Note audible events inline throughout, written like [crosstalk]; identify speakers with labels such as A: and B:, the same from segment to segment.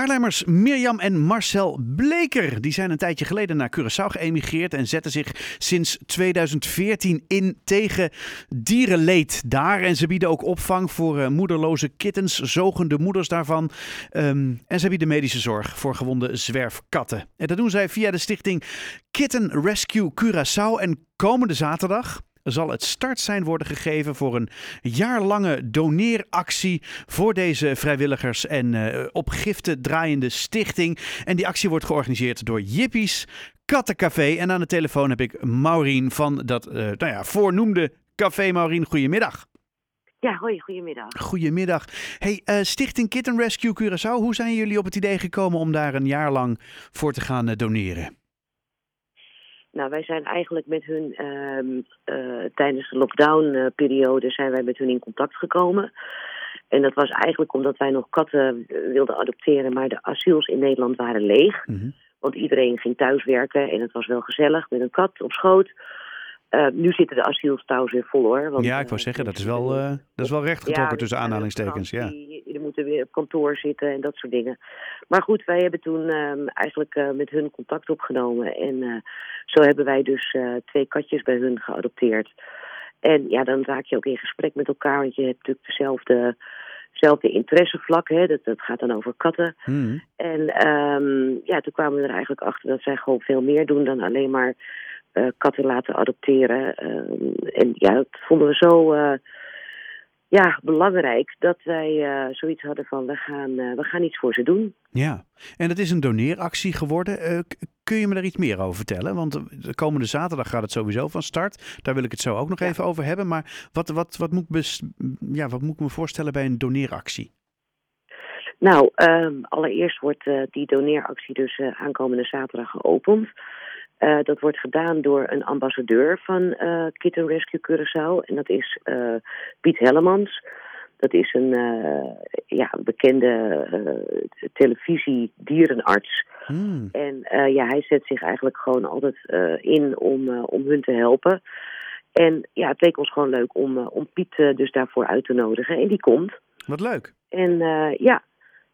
A: Haarlemmers Mirjam en Marcel Bleker die zijn een tijdje geleden naar Curaçao geëmigreerd en zetten zich sinds 2014 in tegen dierenleed daar. En ze bieden ook opvang voor uh, moederloze kittens, zogende moeders daarvan. Um, en ze bieden medische zorg voor gewonde zwerfkatten. En dat doen zij via de stichting Kitten Rescue Curaçao. En komende zaterdag zal het startsein worden gegeven voor een jaarlange doneeractie voor deze vrijwilligers en uh, op giften draaiende stichting. En die actie wordt georganiseerd door Jippies Kattencafé. En aan de telefoon heb ik Maureen van dat uh, nou ja, voornoemde café. Maureen, goedemiddag.
B: Ja, hoi, goedemiddag.
A: Goedemiddag. Hey, uh, Stichting Kitten Rescue Curaçao, hoe zijn jullie op het idee gekomen om daar een jaar lang voor te gaan doneren?
B: Nou, wij zijn eigenlijk met hun uh, uh, tijdens de lockdown-periode zijn wij met hun in contact gekomen. En dat was eigenlijk omdat wij nog katten wilden adopteren, maar de asiels in Nederland waren leeg. Mm -hmm. Want iedereen ging thuiswerken en het was wel gezellig met een kat op schoot. Uh, nu zitten de asiels trouwens weer vol hoor.
A: Want, ja, ik wou zeggen, dat is wel, uh, dat is wel rechtgetrokken ja, tussen aanhalingstekens. Ja.
B: Moeten weer op kantoor zitten en dat soort dingen. Maar goed, wij hebben toen um, eigenlijk uh, met hun contact opgenomen. En zo hebben wij dus twee katjes bij hun geadopteerd. En ja, dan raak je ook in gesprek met elkaar, want je hebt natuurlijk dezelfde zelfde interessevlak. Hè? Dat, dat gaat dan over katten. Mm. En um, ja, toen kwamen we er eigenlijk achter dat zij gewoon veel meer doen dan alleen maar uh, katten laten adopteren. Uh, en ja, dat vonden we zo uh, ja, belangrijk dat wij zoiets hadden van we gaan, we gaan iets voor ze doen.
A: Ja, en het is een doneeractie geworden. kun je me daar iets meer over vertellen? Want de komende zaterdag gaat het sowieso van start. Daar wil ik het zo ook nog ja. even over hebben. Maar wat, wat, wat, moet ik ja, wat moet ik me voorstellen bij een doneeractie?
B: Nou, um, allereerst wordt die doneeractie dus aankomende zaterdag geopend. Uh, dat wordt gedaan door een ambassadeur van uh, Kitten Rescue Curaçao. En dat is uh, Piet Hellemans. Dat is een ja, bekende televisie-dierenarts. Hmm. En ja, hij zet zich eigenlijk gewoon altijd in om, om hun te helpen. En ja, het leek ons gewoon leuk om, om Piet dus daarvoor uit te nodigen. En die komt.
A: Wat leuk.
B: En ja,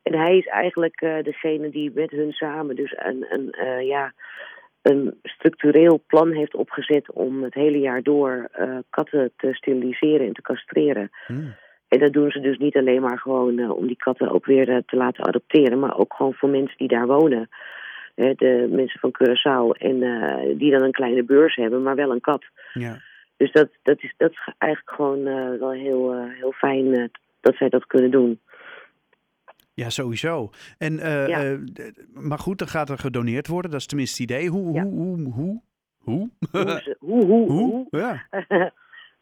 B: en hij is eigenlijk degene die met hun samen dus een, een ja een structureel plan heeft opgezet om het hele jaar door uh, katten te steriliseren en te castreren. Hmm. En dat doen ze dus niet alleen maar gewoon uh, om die katten ook weer uh, te laten adopteren, maar ook gewoon voor mensen die daar wonen. de mensen van Curaçao en die dan een kleine beurs hebben, maar wel een kat. Ja. Dus dat, dat, is, dat is eigenlijk gewoon wel heel, heel fijn dat zij dat kunnen doen.
A: Ja, sowieso. En, uh, ja. Uh, maar goed, dan gaat er gedoneerd worden. Dat is tenminste het idee. Hoe? Ja. Hoe? Hoe? Hoe?
B: Hoe? hoe, hoe, hoe? Ja. [laughs]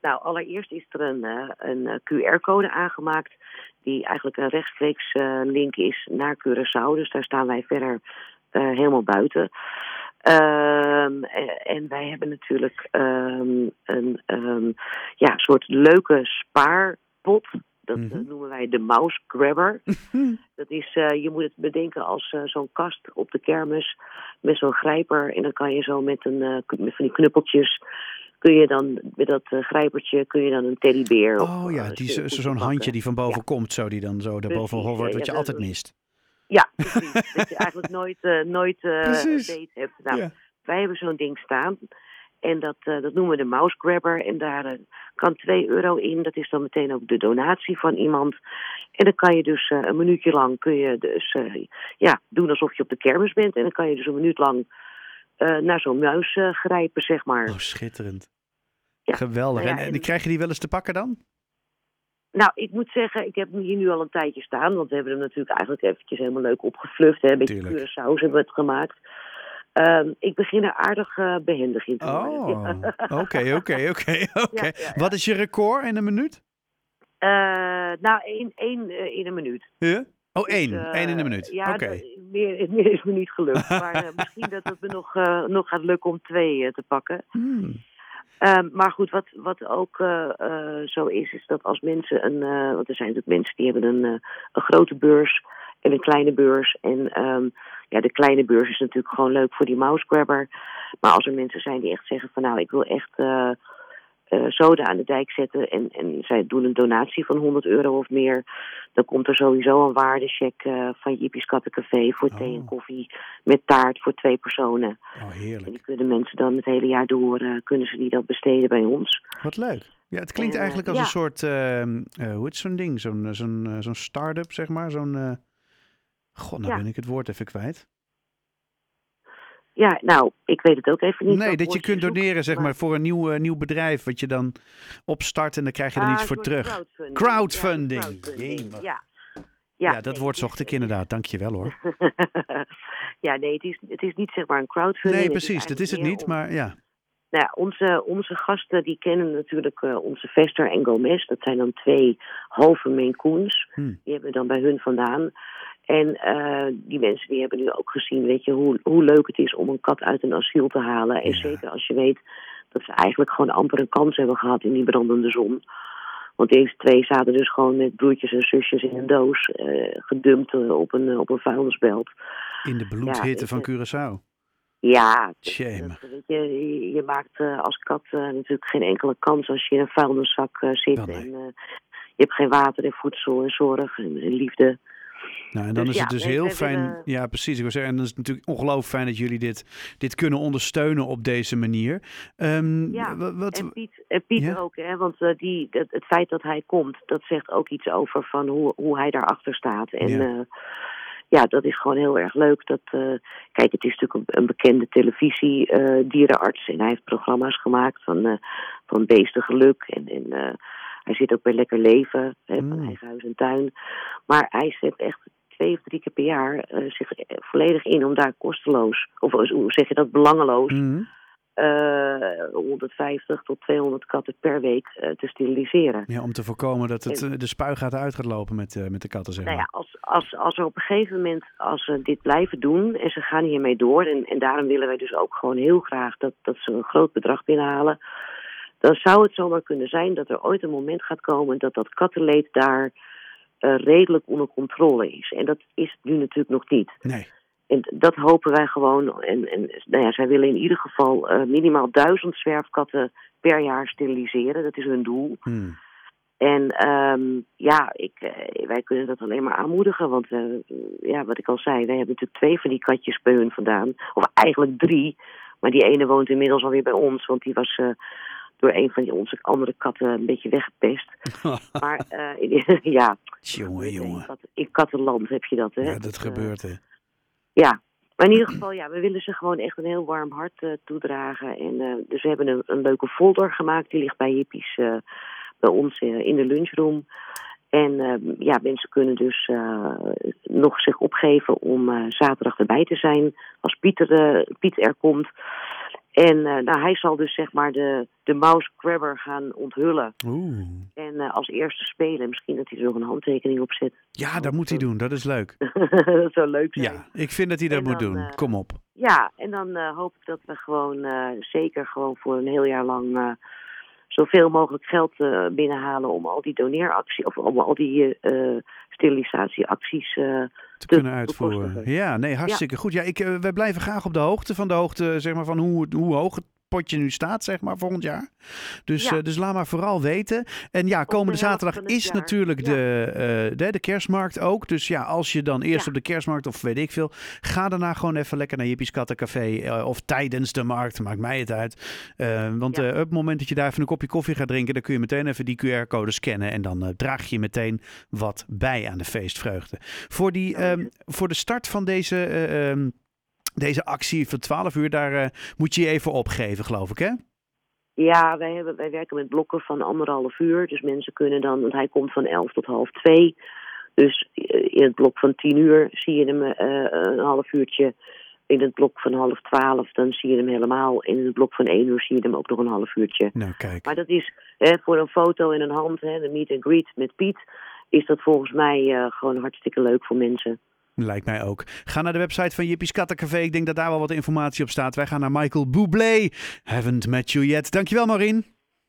B: nou, allereerst is er een, uh, een QR-code aangemaakt. Die eigenlijk een rechtstreeks link is naar Curaçao. Dus daar staan wij verder helemaal buiten. Um, en wij hebben natuurlijk um, een um, ja, soort leuke spaarpot dat mm -hmm. noemen wij de mouse grabber. [laughs] dat is, uh, je moet het bedenken als uh, zo'n kast op de kermis met zo'n grijper. En dan kan je zo met, een, uh, met van die knuppeltjes, kun je dan met dat grijpertje, kun je dan een teddybeer.
A: Oh ja, die, zo'n handje die van boven ja. komt, zo die dan zo daarboven hovert, wat je altijd mist.
B: Ja, [laughs] precies. dat je eigenlijk nooit, nooit date hebt. Nou, wij hebben zo'n ding staan. En dat, uh, dat noemen we de mouse grabber. En daar uh, kan 2 euro in. Dat is dan meteen ook de donatie van iemand. En dan kan je dus uh, een minuutje lang kun je dus, ja, doen alsof je op de kermis bent. En dan kan je dus een minuut lang naar zo'n muis grijpen, zeg maar.
A: Oh, schitterend. Ja. Geweldig. Nou ja, en, en, en krijg je die wel eens te pakken dan?
B: Nou, ik moet zeggen, ik heb hem hier nu al een tijdje staan. Want we hebben hem natuurlijk eigenlijk eventjes helemaal leuk opgefluft. Hè. Een beetje pure saus hebben we het gemaakt. Um, ik begin er aardig uh, behendig in te
A: worden. Oh, [laughs] oké, oké, oké. oké. Wat is je record in een minuut?
B: Uh, nou, één, één uh, in een minuut.
A: Ja? Oh, één. Dus, Eén in een minuut.
B: Ja,
A: okay.
B: meer, [laughs] meer is me niet gelukt. maar misschien dat het me nog, nog gaat lukken om twee te pakken. Hmm. Um, maar goed, wat, wat ook zo is, is dat als mensen een... want er zijn natuurlijk mensen die hebben een, een grote beurs en een kleine beurs. En um, ja, de kleine beurs is natuurlijk gewoon leuk voor die mouse grabber. Maar als er mensen zijn die echt zeggen van nou, ik wil echt uh, uh, soda aan de dijk zetten en, en zij doen een donatie van 100 euro of meer, dan komt er sowieso een waardecheck uh, van Jippie's Kattencafé voor oh. thee en koffie met taart voor twee personen.
A: Oh, heerlijk.
B: En die kunnen mensen dan het hele jaar door, kunnen ze die dat besteden bij ons.
A: Wat leuk. Ja, het klinkt en, eigenlijk als ja. een soort, hoe heet zo'n ding, zo'n zo'n zo'n start-up zeg maar, zo'n, god, nou ja. ben ik het woord even kwijt.
B: Ja, nou, ik weet het ook even niet.
A: Nee, dat je kunt doneren, zeg maar, voor een nieuw, uh, nieuw bedrijf wat je dan opstart en dan krijg je er ah, iets voor terug.
B: Crowdfunding.
A: Crowdfunding.
B: Ja, crowdfunding. ja.
A: Ja, ja, dat woord zocht ik inderdaad. Dank je wel hoor. [laughs]
B: ja, nee, het is, het is niet zeg maar een crowdfunding.
A: Nee, precies. dat is het niet, maar ja.
B: Nou ja, onze, onze gasten die kennen natuurlijk uh, onze Vester en Gomez. Dat zijn dan twee halve Maine Coons. Hmm. Die hebben we dan bij hun vandaan. En uh, die mensen die hebben nu ook gezien, weet je, hoe, hoe leuk het is om een kat uit een asiel te halen. En zeker als je weet dat ze eigenlijk gewoon amper een kans hebben gehad in die brandende zon. Want deze twee zaten dus gewoon met broertjes en zusjes in een doos, uh, gedumpt op een, op een vuilnisbelt.
A: In de bloedhitte ja, van Curaçao.
B: Ja, weet je, je maakt uh, als kat natuurlijk geen enkele kans als je in een vuilniszak zit. Nee. En je hebt geen water en voedsel en zorg en, en liefde.
A: Nou, en dan dus is het dus heel fijn. Ja, precies. Ik wil zeggen, en dan is het natuurlijk ongelooflijk fijn dat jullie dit, dit kunnen ondersteunen op deze manier. Um,
B: ja, wat, en Piet, en Piet ja? ook, hè, want uh, die, het, het, feit dat hij komt, dat zegt ook iets over van hoe, hoe hij daarachter staat. En ja. Uh, ja, dat is gewoon heel erg leuk. Dat, uh, kijk, het is natuurlijk een, een bekende televisie-dierenarts. en hij heeft programma's gemaakt van, van beestengeluk en. en hij zit ook bij Lekker Leven, hè, van mm. eigen huis en tuin. Maar hij zet echt twee of drie keer per jaar uh, zich volledig in om daar kosteloos, of hoe zeg je dat, belangeloos, mm. uh, 150 tot 200 katten per week uh, te steriliseren.
A: Ja, om te voorkomen dat het, en, de spuigaten uit gaat lopen met, met de katten, zeg
B: maar. Nou ja, als, als, als er op een gegeven moment, als ze dit blijven doen en ze gaan hiermee door, en, en daarom willen wij dus ook gewoon heel graag dat, dat ze een groot bedrag binnenhalen, dan zou het zomaar kunnen zijn dat er ooit een moment gaat komen dat dat kattenleed daar uh, redelijk onder controle is. En dat is nu natuurlijk nog niet.
A: Nee.
B: En dat hopen wij gewoon. En, en nou ja, zij willen in ieder geval uh, minimaal duizend zwerfkatten per jaar steriliseren. Dat is hun doel.
A: Hmm.
B: En um, ja, ik, uh, wij kunnen dat alleen maar aanmoedigen. Want ja, wat ik al zei, wij hebben natuurlijk twee van die katjes bij hun vandaan. Of eigenlijk drie. Maar die ene woont inmiddels alweer bij ons. Want die was door een van die onze andere katten een beetje weggepest. [laughs] maar uh, [laughs] ja.
A: Jongen, jongen.
B: In, in kattenland heb je dat, hè?
A: Ja, dat gebeurt, hè?
B: Ja. Maar in ieder geval, ja, we willen ze gewoon echt een heel warm hart uh, toedragen. En, uh, dus we hebben een, een, leuke folder gemaakt. Die ligt bij Hippies bij ons in de lunchroom. En ja, mensen kunnen dus nog zich opgeven om zaterdag erbij te zijn. Als Pieter, Piet er komt. En uh, nou, hij zal dus zeg maar de, de mouse grabber gaan onthullen.
A: Oeh.
B: En uh, als eerste spelen. Misschien dat hij er nog een handtekening op zet.
A: Ja, dat moet hij doen. Dat is leuk. [laughs]
B: dat zou leuk zijn.
A: Ja, ik vind dat hij dat en moet dan, doen. Uh, Kom op.
B: Ja, en dan hoop ik dat we gewoon zeker gewoon voor een heel jaar lang zoveel mogelijk geld uh, binnenhalen om al die doneeracties of om al die uh, sterilisatieacties uh,
A: te, te, kunnen uitvoeren. Ja, nee, hartstikke ja. goed. Ja, ik, wij blijven graag op de hoogte van de hoogte, zeg maar, van hoe, hoe hoog het potje nu staat, zeg maar, volgend jaar. Dus, ja. uh, dus laat maar vooral weten. En ja, komende zaterdag is jaar. natuurlijk ja. de, uh, de, de kerstmarkt ook. Dus ja, als je dan eerst ja. op de kerstmarkt of weet ik veel, ga daarna gewoon even lekker naar Jippie's Kattencafé uh, of tijdens de markt, maakt mij het uit. want op het moment dat je daar even een kopje koffie gaat drinken, dan kun je meteen even die QR-code scannen en dan draag je meteen wat bij aan de feestvreugde. Voor, die, um, voor de start van deze um, deze actie van 12 uur, daar uh, moet je je even opgeven, geloof ik, hè?
B: Ja, wij, hebben, wij werken met blokken van anderhalf uur. Dus mensen kunnen dan, want hij komt van 11 tot half 2. Dus in het blok van 10 uur zie je hem uh, een half uurtje. In het blok van half 12 dan zie je hem helemaal. En in het blok van 1 uur zie je hem ook nog een half uurtje.
A: Nou, kijk.
B: Maar dat is hè, voor een foto in een hand, hè, de meet and greet met Piet, is dat volgens mij uh, gewoon hartstikke leuk voor mensen.
A: Lijkt mij ook. Ga naar de website van Jippie's Kattencafé. Ik denk dat daar wel wat informatie op staat. Wij gaan naar Michael Bublé. Haven't met you yet. Dankjewel, Maureen.